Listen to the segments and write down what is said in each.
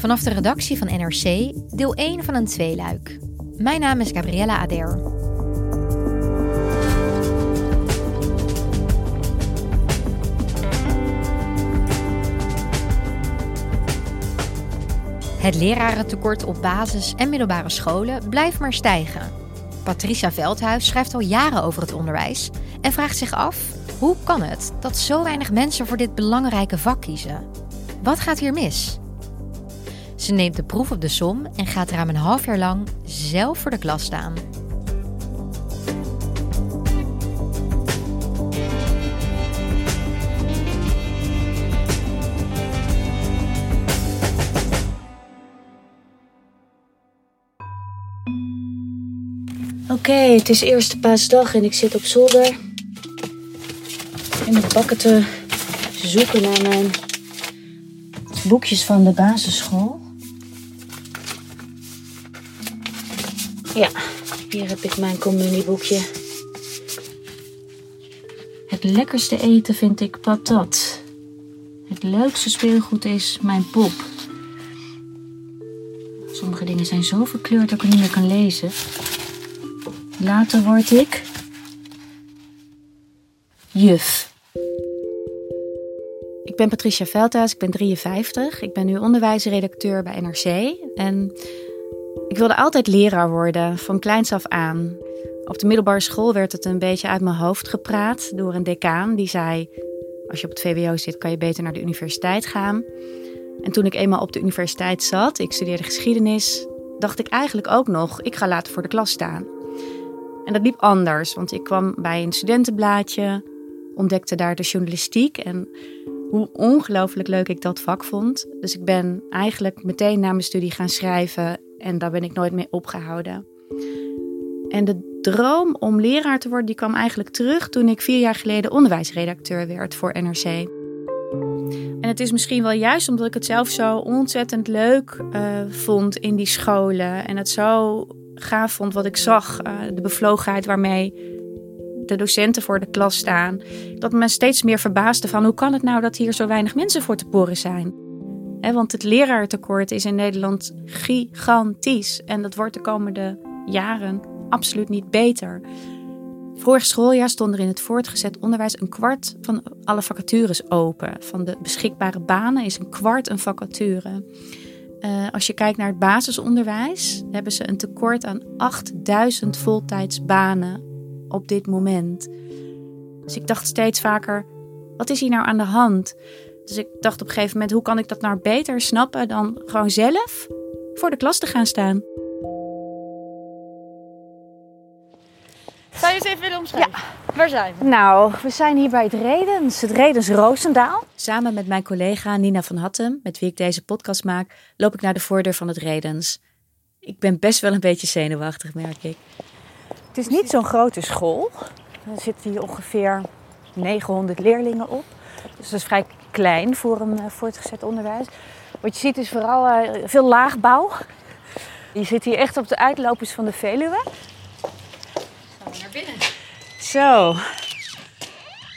Vanaf de redactie van NRC, deel 1 van een tweeluik. Mijn naam is Gabriella Ader. Het lerarentekort op basis- en middelbare scholen blijft maar stijgen. Patricia Veldhuis schrijft al jaren over het onderwijs en vraagt zich af: hoe kan het dat zo weinig mensen voor dit belangrijke vak kiezen? Wat gaat hier mis? Ze neemt de proef op de som en gaat ruim een half jaar lang zelf voor de klas staan. Oké, het is eerste paasdag en ik zit op zolder. In de bakken te zoeken naar mijn boekjes van de basisschool. Ja, hier heb ik mijn communieboekje. Het lekkerste eten vind ik patat. Het leukste speelgoed is mijn pop. Sommige dingen zijn zo verkleurd dat ik het niet meer kan lezen. Later word ik juf. Ik ben Patricia Veldhuis, ik ben 53. Ik ben nu onderwijsredacteur bij NRC. En ik wilde altijd leraar worden, van kleins af aan. Op de middelbare school werd het een beetje uit mijn hoofd gepraat door een decaan. Die zei, als je op het VWO zit, kan je beter naar de universiteit gaan. En toen ik eenmaal op de universiteit zat, ik studeerde geschiedenis... dacht ik eigenlijk ook nog, ik ga later voor de klas staan. En dat liep anders, want ik kwam bij een studentenblaadje, ontdekte daar de journalistiek en hoe ongelooflijk leuk ik dat vak vond. Dus ik ben eigenlijk meteen na mijn studie gaan schrijven en daar ben ik nooit mee opgehouden. En de droom om leraar te worden, die kwam eigenlijk terug toen ik vier jaar geleden onderwijsredacteur werd voor NRC. En het is misschien wel juist omdat ik het zelf zo ontzettend leuk uh, vond in die scholen en het zo gaaf vond wat ik zag. Uh, de bevlogenheid waarmee de docenten voor de klas staan. Dat me steeds meer verbaasde van hoe kan het nou dat hier zo weinig mensen voor te poren zijn. Want het leraartekort is in Nederland gigantisch. En dat wordt de komende jaren absoluut niet beter. Vorig schooljaar stond er in het voortgezet onderwijs een kwart van alle vacatures open. Van de beschikbare banen is een kwart een vacature. Uh, als je kijkt naar het basisonderwijs, hebben ze een tekort aan 8000 voltijdsbanen op dit moment. Dus ik dacht steeds vaker: wat is hier nou aan de hand? Dus ik dacht op een gegeven moment: hoe kan ik dat nou beter snappen dan gewoon zelf voor de klas te gaan staan? Zou je eens even willen omschrijven? Ja. Waar zijn we? Nou, we zijn hier bij het Redens, het Redens Roosendaal. Samen met mijn collega Nina van Hattem, met wie ik deze podcast maak, loop ik naar de voordeur van het Redens. Ik ben best wel een beetje zenuwachtig, merk ik. Het is niet zo'n grote school. Er zitten hier ongeveer 900 leerlingen op. Dus dat is vrij klein voor een uh, voortgezet onderwijs. Wat je ziet is vooral uh, veel laagbouw. Je zit hier echt op de uitlopers van de Veluwe. Gaan we naar binnen. Zo,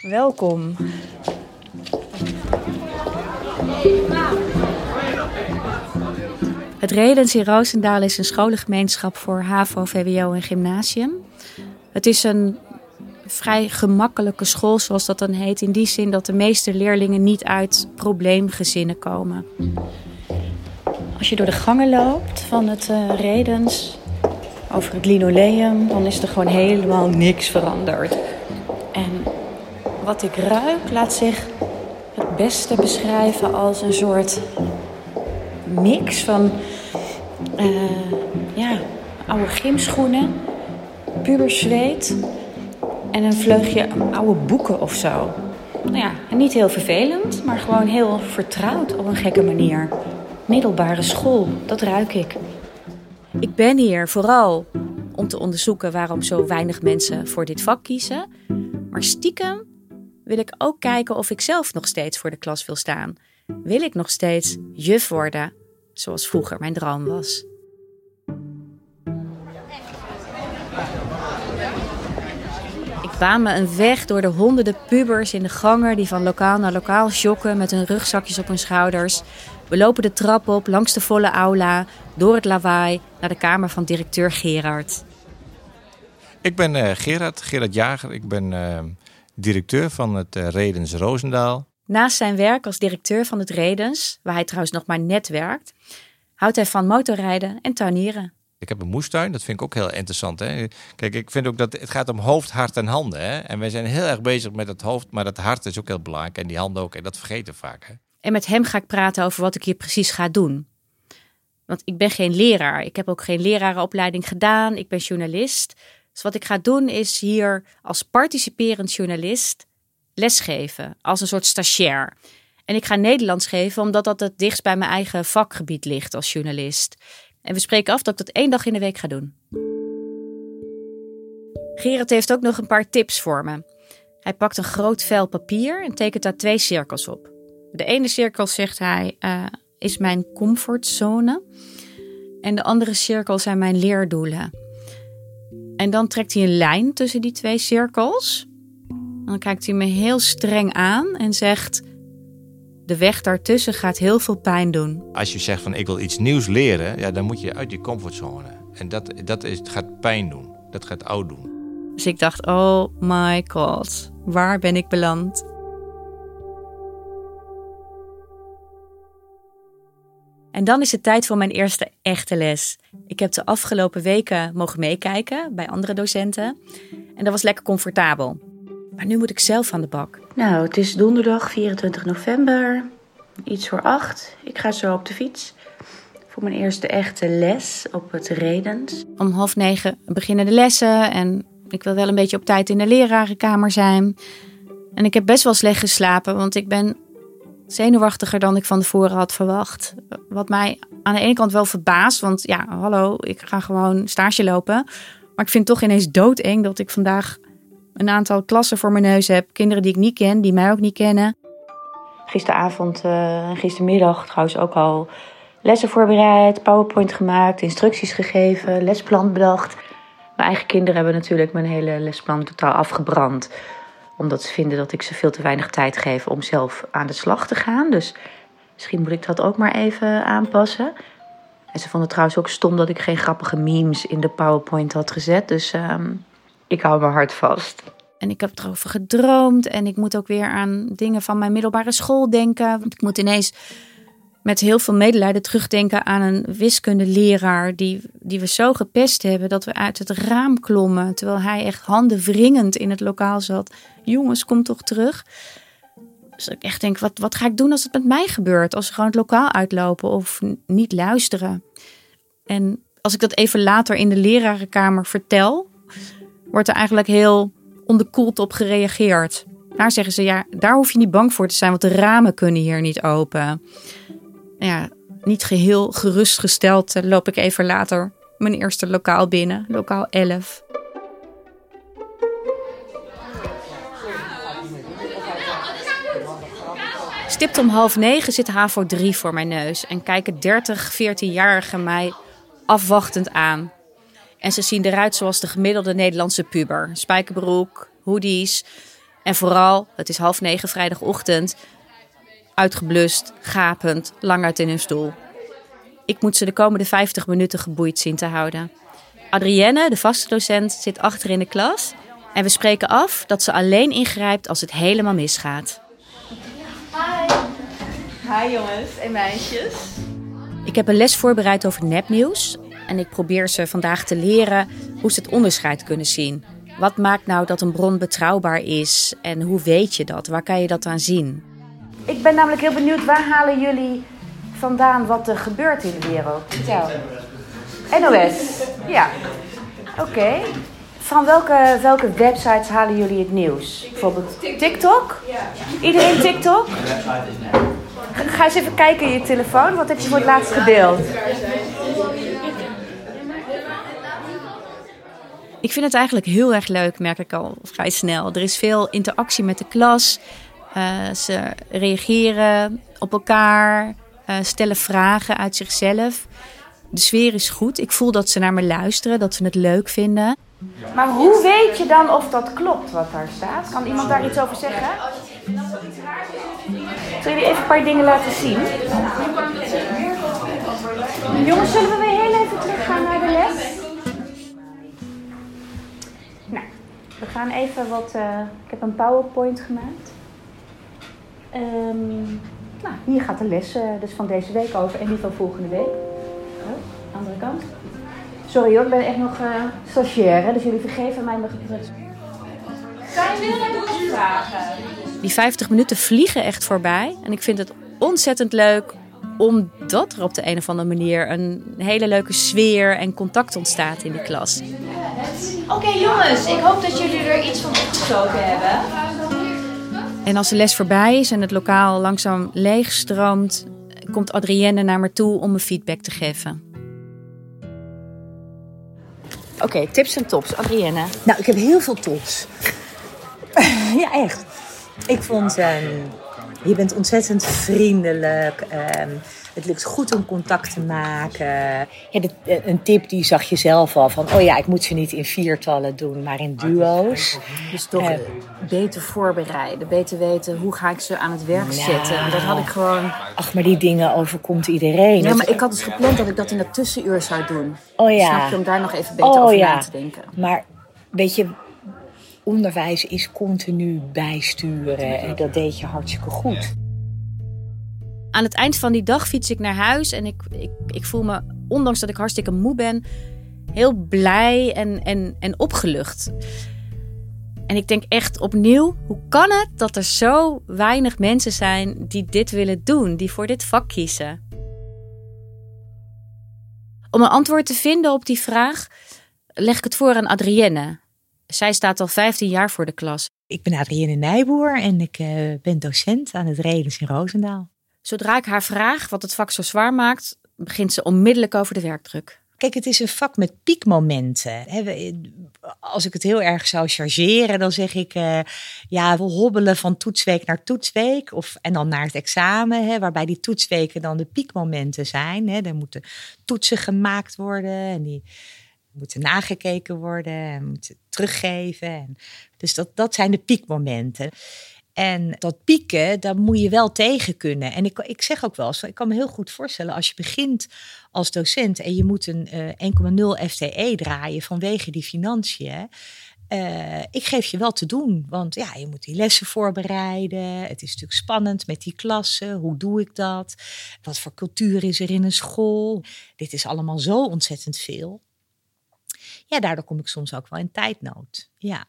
welkom. Het Redens in Roosendaal is een scholengemeenschap voor HAVO, VWO en gymnasium. Het is een vrij gemakkelijke school, zoals dat dan heet, in die zin dat de meeste leerlingen niet uit probleemgezinnen komen. Als je door de gangen loopt van het uh, Redens over het linoleum, dan is er gewoon helemaal niks veranderd. En wat ik ruik laat zich het beste beschrijven als een soort mix van uh, ja, oude gymschoenen, puber zweet en een vleugje oude boeken of zo. nou ja, niet heel vervelend, maar gewoon heel vertrouwd op een gekke manier. Middelbare school, dat ruik ik. Ik ben hier vooral om te onderzoeken waarom zo weinig mensen voor dit vak kiezen. Maar stiekem wil ik ook kijken of ik zelf nog steeds voor de klas wil staan. Wil ik nog steeds juf worden, zoals vroeger mijn droom was? Me een weg door de honderden pubers in de gangen die van lokaal naar lokaal jokken met hun rugzakjes op hun schouders. We lopen de trap op langs de volle aula, door het lawaai naar de kamer van directeur Gerard. Ik ben uh, Gerard, Gerard Jager. Ik ben uh, directeur van het uh, Redens Roosendaal. Naast zijn werk als directeur van het Redens, waar hij trouwens nog maar net werkt, houdt hij van motorrijden en tuinieren. Ik heb een moestuin, dat vind ik ook heel interessant. Hè? Kijk, ik vind ook dat het gaat om hoofd, hart en handen. Hè? En wij zijn heel erg bezig met het hoofd, maar het hart is ook heel belangrijk. En die handen ook. En dat vergeten we vaak. Hè? En met hem ga ik praten over wat ik hier precies ga doen. Want ik ben geen leraar. Ik heb ook geen lerarenopleiding gedaan. Ik ben journalist. Dus wat ik ga doen is hier als participerend journalist lesgeven. Als een soort stagiair. En ik ga Nederlands geven omdat dat het dichtst bij mijn eigen vakgebied ligt als journalist. En we spreken af dat ik dat één dag in de week ga doen. Gerard heeft ook nog een paar tips voor me. Hij pakt een groot vel papier en tekent daar twee cirkels op. De ene cirkel, zegt hij, uh, is mijn comfortzone. En de andere cirkel zijn mijn leerdoelen. En dan trekt hij een lijn tussen die twee cirkels. Dan kijkt hij me heel streng aan en zegt: De weg daartussen gaat heel veel pijn doen. Als je zegt van ik wil iets nieuws leren, ja, dan moet je uit je comfortzone. En dat, dat is, gaat pijn doen. Dat gaat oud doen. Dus ik dacht: Oh my god, waar ben ik beland? En dan is het tijd voor mijn eerste echte les. Ik heb de afgelopen weken mogen meekijken bij andere docenten. En dat was lekker comfortabel. Maar nu moet ik zelf aan de bak. Nou, het is donderdag 24 november. Iets voor acht. Ik ga zo op de fiets. Voor mijn eerste echte les op het Redens. Om half negen beginnen de lessen. En ik wil wel een beetje op tijd in de lerarenkamer zijn. En ik heb best wel slecht geslapen, want ik ben zenuwachtiger dan ik van tevoren had verwacht. Wat mij aan de ene kant wel verbaast, want ja, hallo, ik ga gewoon stage lopen. Maar ik vind het toch ineens doodeng dat ik vandaag een aantal klassen voor mijn neus heb. Kinderen die ik niet ken, die mij ook niet kennen. Gisteravond en uh, gistermiddag trouwens ook al lessen voorbereid, PowerPoint gemaakt, instructies gegeven, lesplan bedacht. Mijn eigen kinderen hebben natuurlijk mijn hele lesplan totaal afgebrand omdat ze vinden dat ik ze veel te weinig tijd geef om zelf aan de slag te gaan. Dus misschien moet ik dat ook maar even aanpassen. En ze vonden trouwens ook stom dat ik geen grappige memes in de PowerPoint had gezet. Dus um, ik hou mijn hart vast. En ik heb erover gedroomd. En ik moet ook weer aan dingen van mijn middelbare school denken. Want ik moet ineens met heel veel medelijden terugdenken aan een wiskundeleraar die, die we zo gepest hebben dat we uit het raam klommen. Terwijl hij echt handen wringend in het lokaal zat. Jongens, kom toch terug. Dus ik echt denk, wat, wat ga ik doen als het met mij gebeurt? Als ze gewoon het lokaal uitlopen of niet luisteren. En als ik dat even later in de lerarenkamer vertel, wordt er eigenlijk heel onderkoeld op gereageerd. Daar zeggen ze, ja, daar hoef je niet bang voor te zijn, want de ramen kunnen hier niet open ja, niet geheel gerustgesteld uh, loop ik even later mijn eerste lokaal binnen, lokaal 11. Stipt om half negen zit HAVO 3 voor mijn neus en kijken 30, 14-jarigen mij afwachtend aan. En ze zien eruit zoals de gemiddelde Nederlandse puber. Spijkerbroek, hoodies en vooral, het is half negen vrijdagochtend, uitgeblust, gapend, lang uit in hun stoel. Ik moet ze de komende 50 minuten geboeid zien te houden. Adrienne, de vaste docent, zit achter in de klas en we spreken af dat ze alleen ingrijpt als het helemaal misgaat. Hi. Hi jongens en meisjes. Ik heb een les voorbereid over nepnieuws en ik probeer ze vandaag te leren hoe ze het onderscheid kunnen zien. Wat maakt nou dat een bron betrouwbaar is en hoe weet je dat? Waar kan je dat aan zien? Ik ben namelijk heel benieuwd, waar halen jullie vandaan wat er gebeurt in de wereld? Vertel. NOS. Ja. Oké. Van welke, welke websites halen jullie het nieuws? Bijvoorbeeld TikTok? Iedereen TikTok? Ga eens even kijken in je telefoon. Wat heb je voor het laatst gedeeld? Ik vind het eigenlijk heel erg leuk, merk ik al vrij snel. Er is veel interactie met de klas. Eh, ze reageren op elkaar, eh, stellen vragen uit zichzelf. De sfeer is goed. Ik voel dat ze naar me luisteren, dat ze het leuk vinden. Maar hoe weet je dan of dat klopt wat daar staat? Kan iemand daar iets over zeggen? Zal jullie even een paar dingen laten zien? Jongens, zullen we gaan even wat. eh, ik heb een PowerPoint gemaakt. Ehm, nou, hier gaat de les eh, dus van deze week over en die van volgende week. Oh, andere kant. Sorry hoor, ik ben echt nog eh stagiair, dus jullie vergeven mij mijn geprut. Zijn naar vragen? Die 50 minuten vliegen echt voorbij. En ik vind het ontzettend leuk omdat er op de een of andere manier een hele leuke sfeer en contact ontstaat in die klas. Oké jongens, ik hoop dat jullie er iets van opgestoken hebben. En als de les voorbij is en het lokaal langzaam leegstroomt, komt Adrienne naar me toe om me feedback te geven. Oké, tips en tops. Adrienne. Nou, ik heb heel veel tops. ja, echt. Ik vond, ehm, je bent ontzettend vriendelijk. ehm, het lukt goed om contact te maken. Ja, eh, een tip die zag je zelf al van, oh ja, ik moet ze niet in viertallen doen, maar in duo's. Dus toch Eh. beter voorbereiden, beter weten hoe ga ik ze aan het werk Nou. zetten. Dat had ik gewoon. Ach, maar die dingen overkomt iedereen. Ja, maar ik had dus gepland dat ik dat in dat tussenuur zou doen. Oh ja. Snap je, om daar nog even beter Oh over ja. na te denken. Maar weet je, onderwijs is continu bijsturen. En dat deed je hartstikke goed. Aan het eind van die dag fiets ik naar huis en ik, ik, ik voel me, ondanks dat ik hartstikke moe ben, heel blij en, en, en opgelucht. En ik denk echt opnieuw, hoe kan het dat er zo weinig mensen zijn die dit willen doen, die voor dit vak kiezen? Om een antwoord te vinden op die vraag, leg ik het voor aan Adrienne. Zij staat al 15 jaar voor de klas. Ik ben Adrienne Nijboer en ik eh, ben docent aan het Redens in Roosendaal. Zodra ik haar vraag wat het vak zo zwaar maakt, begint ze onmiddellijk over de werkdruk. Kijk, het is een vak met piekmomenten. Als ik het heel erg zou chargeren, dan zeg ik... eh, ja, we hobbelen van toetsweek naar toetsweek. Of, en dan naar het examen, hè, waarbij die toetsweken dan de piekmomenten zijn. Hè. Er moeten toetsen gemaakt worden en die moeten nagekeken worden en moeten teruggeven. En, dus dat, dat zijn de piekmomenten. En dat pieken, daar moet je wel tegen kunnen. En ik, ik zeg ook wel eens, ik kan me heel goed voorstellen als je begint als docent en je moet een eh 1,0 FTE draaien vanwege die financiën. Eh, ik geef je wel te doen, want ja, je moet die lessen voorbereiden. Het is natuurlijk spannend met die klassen. Hoe doe ik dat? Wat voor cultuur is er in een school? Dit is allemaal zo ontzettend veel. Ja, daardoor kom ik soms ook wel in tijdnood. Ja.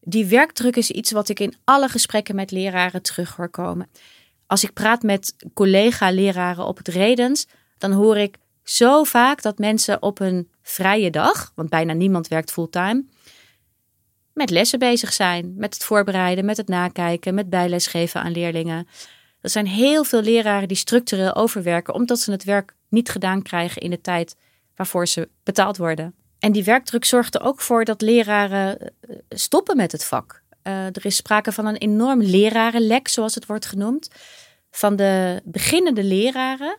Die werkdruk is iets wat ik in alle gesprekken met leraren terug hoor komen. Als ik praat met collega-leraren op het Redens, dan hoor ik zo vaak dat mensen op een vrije dag, want bijna niemand werkt fulltime, met lessen bezig zijn. Met het voorbereiden, met het nakijken, met bijles geven aan leerlingen. Er zijn heel veel leraren die structureel overwerken omdat ze het werk niet gedaan krijgen in de tijd waarvoor ze betaald worden. En die werkdruk zorgt er ook voor dat leraren eh, stoppen met het vak. Eh, er is sprake van een enorm lerarenlek, zoals het wordt genoemd. Van de beginnende leraren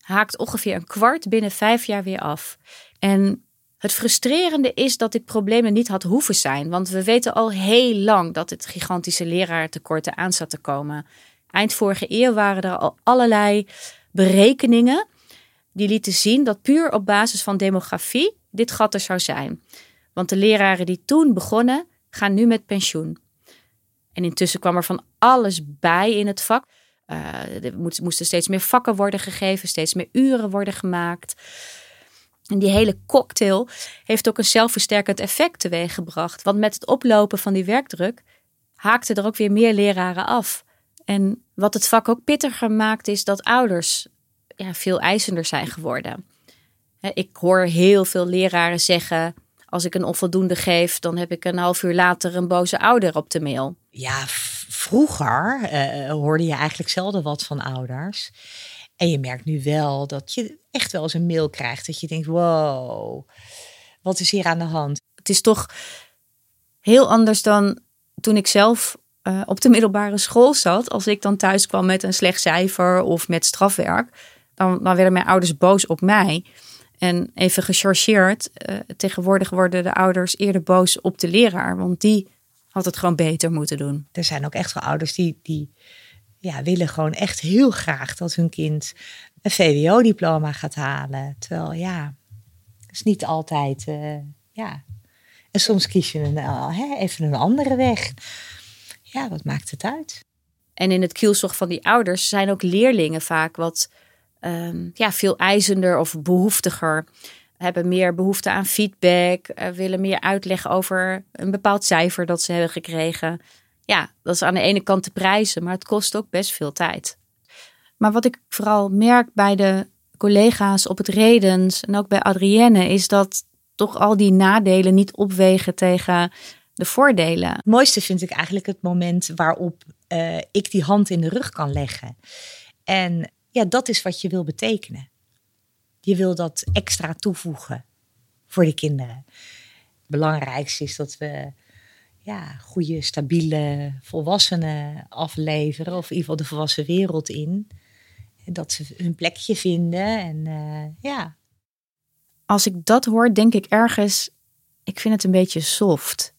haakt ongeveer een kwart binnen vijf jaar weer af. En het frustrerende is dat dit probleem niet had hoeven zijn. Want we weten al heel lang dat het gigantische leraartekort aan zat te komen. Eind vorige eeuw waren er al allerlei berekeningen die lieten zien dat puur op basis van demografie dit gat er zou zijn. Want de leraren die toen begonnen, gaan nu met pensioen. En intussen kwam er van alles bij in het vak. Uh, er moesten steeds meer vakken worden gegeven, steeds meer uren worden gemaakt. En die hele cocktail heeft ook een zelfversterkend effect teweeggebracht. Want met het oplopen van die werkdruk haakten er ook weer meer leraren af. En wat het vak ook pittiger maakt, is dat ouders ja, veel eisender zijn geworden. Ik hoor heel veel leraren zeggen: als ik een onvoldoende geef, dan heb ik een half uur later een boze ouder op de mail. Ja, vroeger eh, hoorde je eigenlijk zelden wat van ouders. En je merkt nu wel dat je echt wel eens een mail krijgt. Dat je denkt, wow, wat is hier aan de hand? Het is toch heel anders dan toen ik zelf eh, op de middelbare school zat. Als ik dan thuis kwam met een slecht cijfer of met strafwerk, dan, dan werden mijn ouders boos op mij. En even gechargeerd, eh, tegenwoordig worden de ouders eerder boos op de leraar, want die had het gewoon beter moeten doen. Er zijn ook echt wel ouders die, die ja, willen gewoon echt heel graag dat hun kind een VWO-diploma gaat halen. Terwijl ja, dat is niet altijd, eh, ja. En soms kies je een, eh, hè, even een andere weg. Ja, wat maakt het uit? En in het kielzog van die ouders zijn ook leerlingen vaak wat ehm, ja, veel eisender of behoeftiger. Hebben meer behoefte aan feedback, eh, willen meer uitleg over een bepaald cijfer dat ze hebben gekregen. Ja, dat is aan de ene kant te prijzen, maar het kost ook best veel tijd. Maar wat ik vooral merk bij de collega's op het Redens en ook bij Adrienne, is dat toch al die nadelen niet opwegen tegen de voordelen. Het mooiste vind ik eigenlijk het moment waarop eh, ik die hand in de rug kan leggen. En ja, dat is wat je wil betekenen. Je wil dat extra toevoegen voor de kinderen. Het belangrijkste is dat we ja, goede, stabiele volwassenen afleveren. Of in ieder geval de volwassen wereld in. Dat ze hun plekje vinden. En eh, ja, als ik dat hoor, denk ik ergens, ik vind het een beetje soft.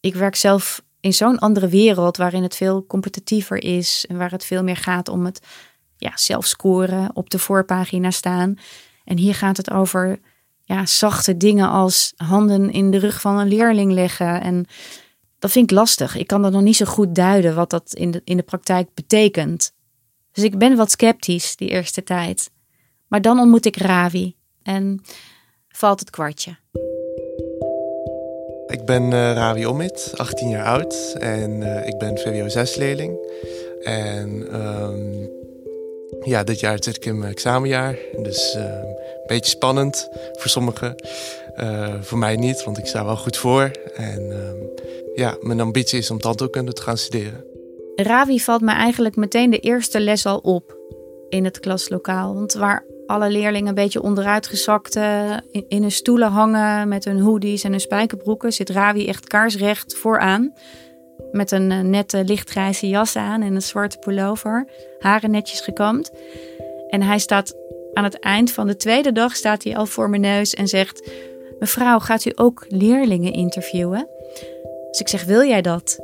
Ik werk zelf in zo'n andere wereld waarin het veel competitiever is en waar het veel meer gaat om het ja, zelf scoren, op de voorpagina staan. En hier gaat het over ja, zachte dingen als handen in de rug van een leerling leggen. En dat vind ik lastig. Ik kan dat nog niet zo goed duiden wat dat in de, in de praktijk betekent. Dus ik ben wat sceptisch die eerste tijd. Maar dan ontmoet ik Ravi en valt het kwartje. Ik ben eh Ravi Omid, 18 jaar oud en eh, ik ben VWO 6 leerling. En ehm, ja, dit jaar zit ik in mijn examenjaar, dus ehm, een beetje spannend voor sommigen. Eh, voor mij niet, want ik sta wel goed voor. En ehm, ja, mijn ambitie is om tandheelkunde te gaan studeren. Ravi valt me eigenlijk meteen de eerste les al op in het klaslokaal. Want waar alle leerlingen een beetje onderuitgezakt eh, in, in hun stoelen hangen met hun hoodies en hun spijkerbroeken, zit Ravi echt kaarsrecht vooraan. Met een eh, nette lichtgrijze jas aan en een zwarte pullover, haren netjes gekamd. En hij staat aan het eind van de tweede dag staat hij al voor mijn neus en zegt: Mevrouw, gaat u ook leerlingen interviewen? Dus ik zeg: Wil jij dat?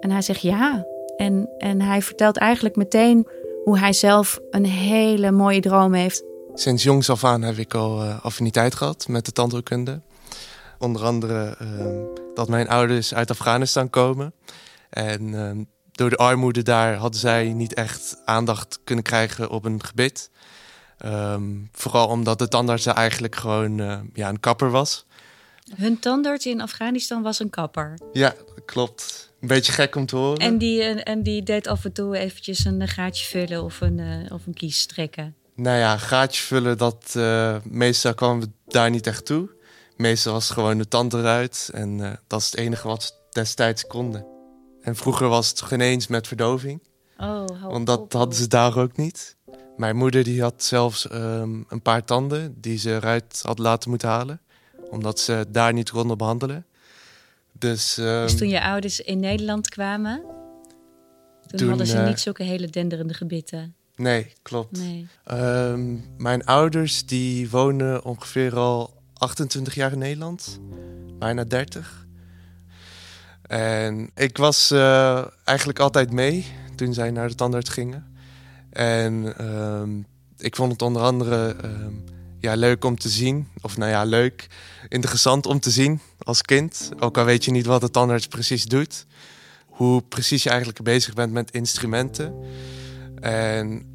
En hij zegt ja. En, en hij vertelt eigenlijk meteen hoe hij zelf een hele mooie droom heeft. Sinds jongs af aan heb ik al eh, affiniteit gehad met de tandheelkunde. Onder andere ehm, dat mijn ouders uit Afghanistan komen. En ehm, door de armoede daar hadden zij niet echt aandacht kunnen krijgen op een gebit. Ehm, vooral omdat de tandarts eigenlijk gewoon eh, ja, een kapper was. Hun tandarts in Afghanistan was een kapper. Ja, klopt. Een beetje gek om te horen. En die, eh, en die deed af en toe eventjes een gaatje vullen of een, eh, of een kies trekken. Nou ja, gaatje vullen, dat meestal kwamen we daar niet echt toe. Meestal was het gewoon de tand eruit en eh, dat is het enige wat ze destijds konden. En vroeger was het geen eens met verdoving, Oh, want dat op. hadden ze daar ook niet. Mijn moeder die had zelfs ehm, een paar tanden die ze eruit had laten moeten halen, omdat ze daar niet konden behandelen. Dus, ehm, Dus toen je ouders in Nederland kwamen, toen, Toen, hadden ze eh, niet zulke hele denderende gebitten. nee, klopt. Nee. Ehm, mijn ouders die wonen ongeveer al 28 jaar in Nederland. Bijna 30. En ik was eh, eigenlijk altijd mee toen zij naar de tandarts gingen. En ehm, ik vond het onder andere ehm, ja, leuk om te zien. Of nou ja, leuk. Interessant om te zien als kind. Ook al weet je niet wat de tandarts precies doet. Hoe precies je eigenlijk bezig bent met instrumenten. En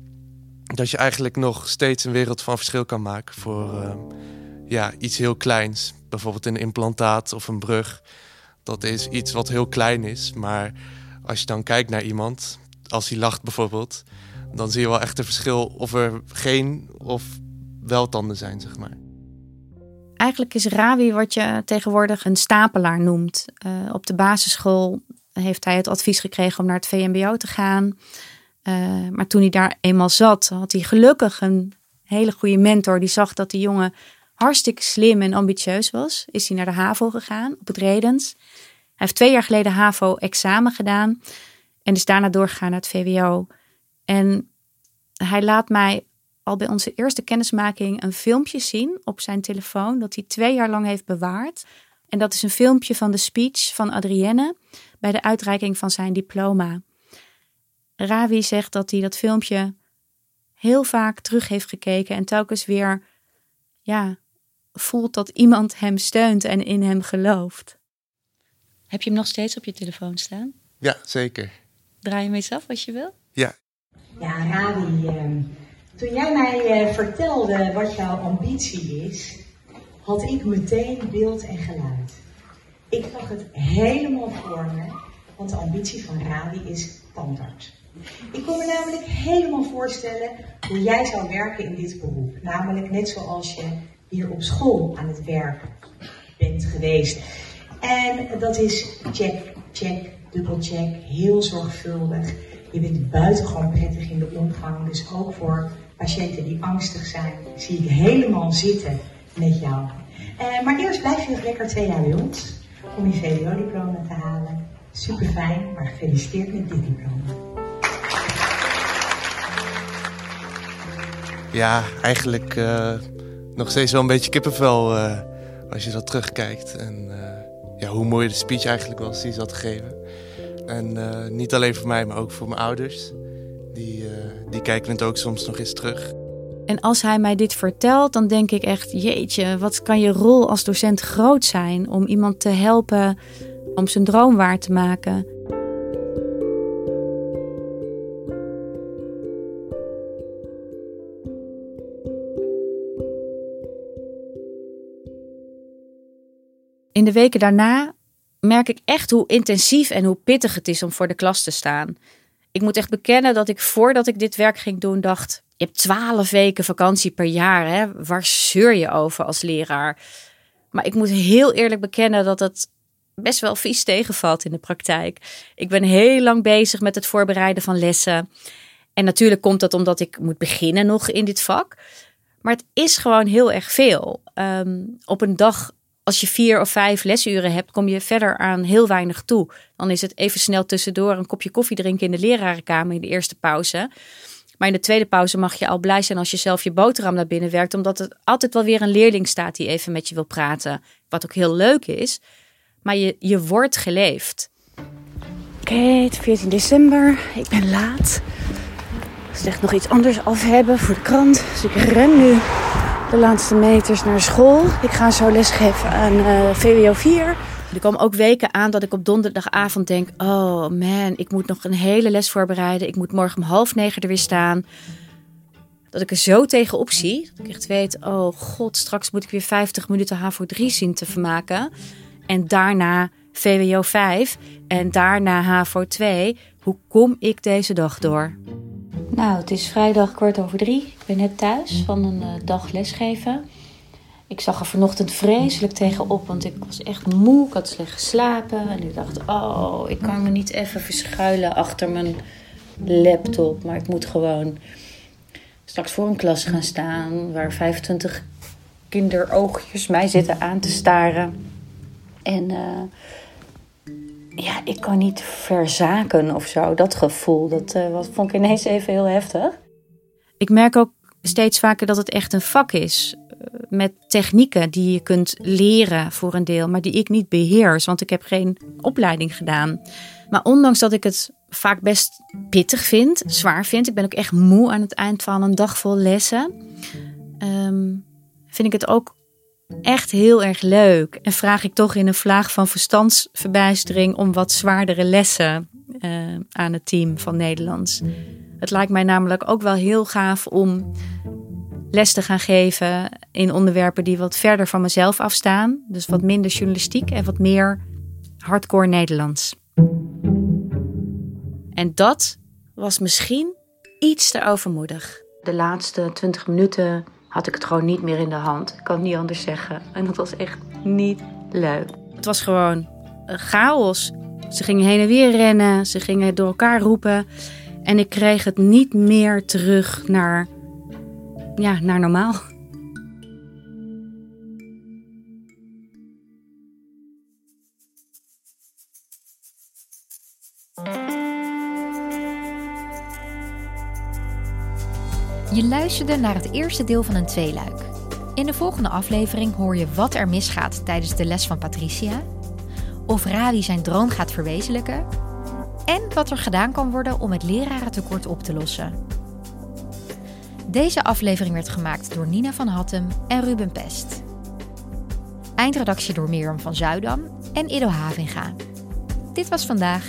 dat je eigenlijk nog steeds een wereld van verschil kan maken voor ehm, ja, iets heel kleins. Bijvoorbeeld een implantaat of een brug. Dat is iets wat heel klein is. Maar als je dan kijkt naar iemand, als hij lacht bijvoorbeeld, dan zie je wel echt een verschil of er geen of wel tanden zijn, zeg maar. Eigenlijk is Ravi wat je tegenwoordig een stapelaar noemt. Uh, op de basisschool heeft hij het advies gekregen om naar het VMBO te gaan. Uh, maar toen hij daar eenmaal zat, had hij gelukkig een hele goede mentor. Die zag dat die jongen hartstikke slim en ambitieus was. Is hij naar de HAVO gegaan op het Redens. Hij heeft twee jaar geleden HAVO-examen gedaan. En is daarna doorgegaan naar het VWO. En hij laat mij al bij onze eerste kennismaking een filmpje zien op zijn telefoon. Dat hij twee jaar lang heeft bewaard. En dat is een filmpje van de speech van Adrienne bij de uitreiking van zijn diploma. Ravi zegt dat hij dat filmpje heel vaak terug heeft gekeken en telkens weer ja, voelt dat iemand hem steunt en in hem gelooft. Heb je hem nog steeds op je telefoon staan? Ja, zeker. Draai je hem eens af als je wil? Ja. Ja, Ravi, ehm, toen jij mij eh, vertelde wat jouw ambitie is, had ik meteen beeld en geluid. Ik zag het helemaal voor me, want de ambitie van Ravi is tandarts. Ik kon me namelijk helemaal voorstellen hoe jij zou werken in dit beroep. Namelijk net zoals je hier op school aan het werk bent geweest. En dat is check, check, dubbelcheck, heel zorgvuldig. Je bent buitengewoon prettig in de omgang, dus ook voor patiënten die angstig zijn, zie ik helemaal zitten met jou. Uh, maar eerst blijf je nog lekker twee jaar bij ons om je VWO-diploma te halen. Super fijn, maar gefeliciteerd met dit diploma. Ja, eigenlijk uh, nog steeds wel een beetje kippenvel uh, als je dat terugkijkt. En uh, ja, hoe mooi de speech eigenlijk was die ze had gegeven. En niet alleen voor mij, maar ook voor mijn ouders. Die, die kijken het ook soms nog eens terug. En als hij mij dit vertelt, dan denk ik echt: jeetje, wat kan je rol als docent groot zijn om iemand te helpen om zijn droom waar te maken? In de weken daarna merk ik echt hoe intensief en hoe pittig het is om voor de klas te staan. Ik moet echt bekennen dat ik voordat ik dit werk ging doen dacht: je hebt twaalf weken vakantie per jaar, hè? waar zeur je over als leraar? Maar ik moet heel eerlijk bekennen dat het best wel vies tegenvalt in de praktijk. Ik ben heel lang bezig met het voorbereiden van lessen. En natuurlijk komt dat omdat ik moet beginnen nog in dit vak. Maar het is gewoon heel erg veel. Ehm, op een dag als je vier of vijf lesuren hebt, kom je verder aan heel weinig toe. Dan is het even snel tussendoor een kopje koffie drinken in de lerarenkamer in de eerste pauze. Maar in de tweede pauze mag je al blij zijn als je zelf je boterham naar binnen werkt, omdat er altijd wel weer een leerling staat die even met je wil praten. Wat ook heel leuk is. Maar je, je wordt geleefd. Oké, het 14 december. Ik ben laat. Slecht nog iets anders af hebben voor de krant. Dus ik ren nu de laatste meters naar school. Ik ga zo lesgeven aan uh, VWO 4. Er komen ook weken aan dat ik op donderdagavond denk: oh man, ik moet nog een hele les voorbereiden. Ik moet morgen om half negen er weer staan. Dat ik er zo tegenop zie. Dat ik echt weet: oh god, straks moet ik weer 50 minuten HAVO 3 zien te vermaken. En daarna VWO 5 en daarna HAVO 2. Hoe kom ik deze dag door? Nou, het is vrijdag kwart over drie. Ik ben net thuis van een uh, dag lesgeven. Ik zag er vanochtend vreselijk tegenop, want ik was echt moe. Ik had slecht geslapen. En ik dacht, oh, ik kan me niet even verschuilen achter mijn laptop. Maar ik moet gewoon straks voor een klas gaan staan... waar 25 kinderoogjes mij zitten aan te staren. En... Uh, ja, ik kan niet verzaken of zo. Dat gevoel, dat uh, wat, vond ik ineens even heel heftig. Ik merk ook steeds vaker dat het echt een vak is. Eh, met technieken die je kunt leren voor een deel, maar die ik niet beheers, want ik heb geen opleiding gedaan. Maar ondanks dat ik het vaak best pittig vind, zwaar vind, ik ben ook echt moe aan het eind van een dag vol lessen, um, vind ik het ook echt heel erg leuk. En vraag ik toch in een vlaag van verstandsverbijstering om wat zwaardere lessen uh, aan het team van Nederlands. Het lijkt mij namelijk ook wel heel gaaf om les te gaan geven in onderwerpen die wat verder van mezelf afstaan. Dus wat minder journalistiek en wat meer hardcore Nederlands. En dat was misschien iets te overmoedig. De laatste twintig minuten had ik het gewoon niet meer in de hand. Ik kan het niet anders zeggen. En dat was echt niet leuk. Het was gewoon chaos. Ze gingen heen en weer rennen, ze gingen door elkaar roepen. En ik kreeg het niet meer terug naar, ja, naar normaal. Je luisterde naar het eerste deel van een tweeluik. In de volgende aflevering hoor je wat er misgaat tijdens de les van Patricia, of Ravi zijn droom gaat verwezenlijken en wat er gedaan kan worden om het lerarentekort op te lossen. Deze aflevering werd gemaakt door Nina van Hattem en Ruben Pest. Eindredactie door Mirjam van Zuidam en Ido Havinga. Dit was vandaag,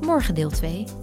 morgen deel 2.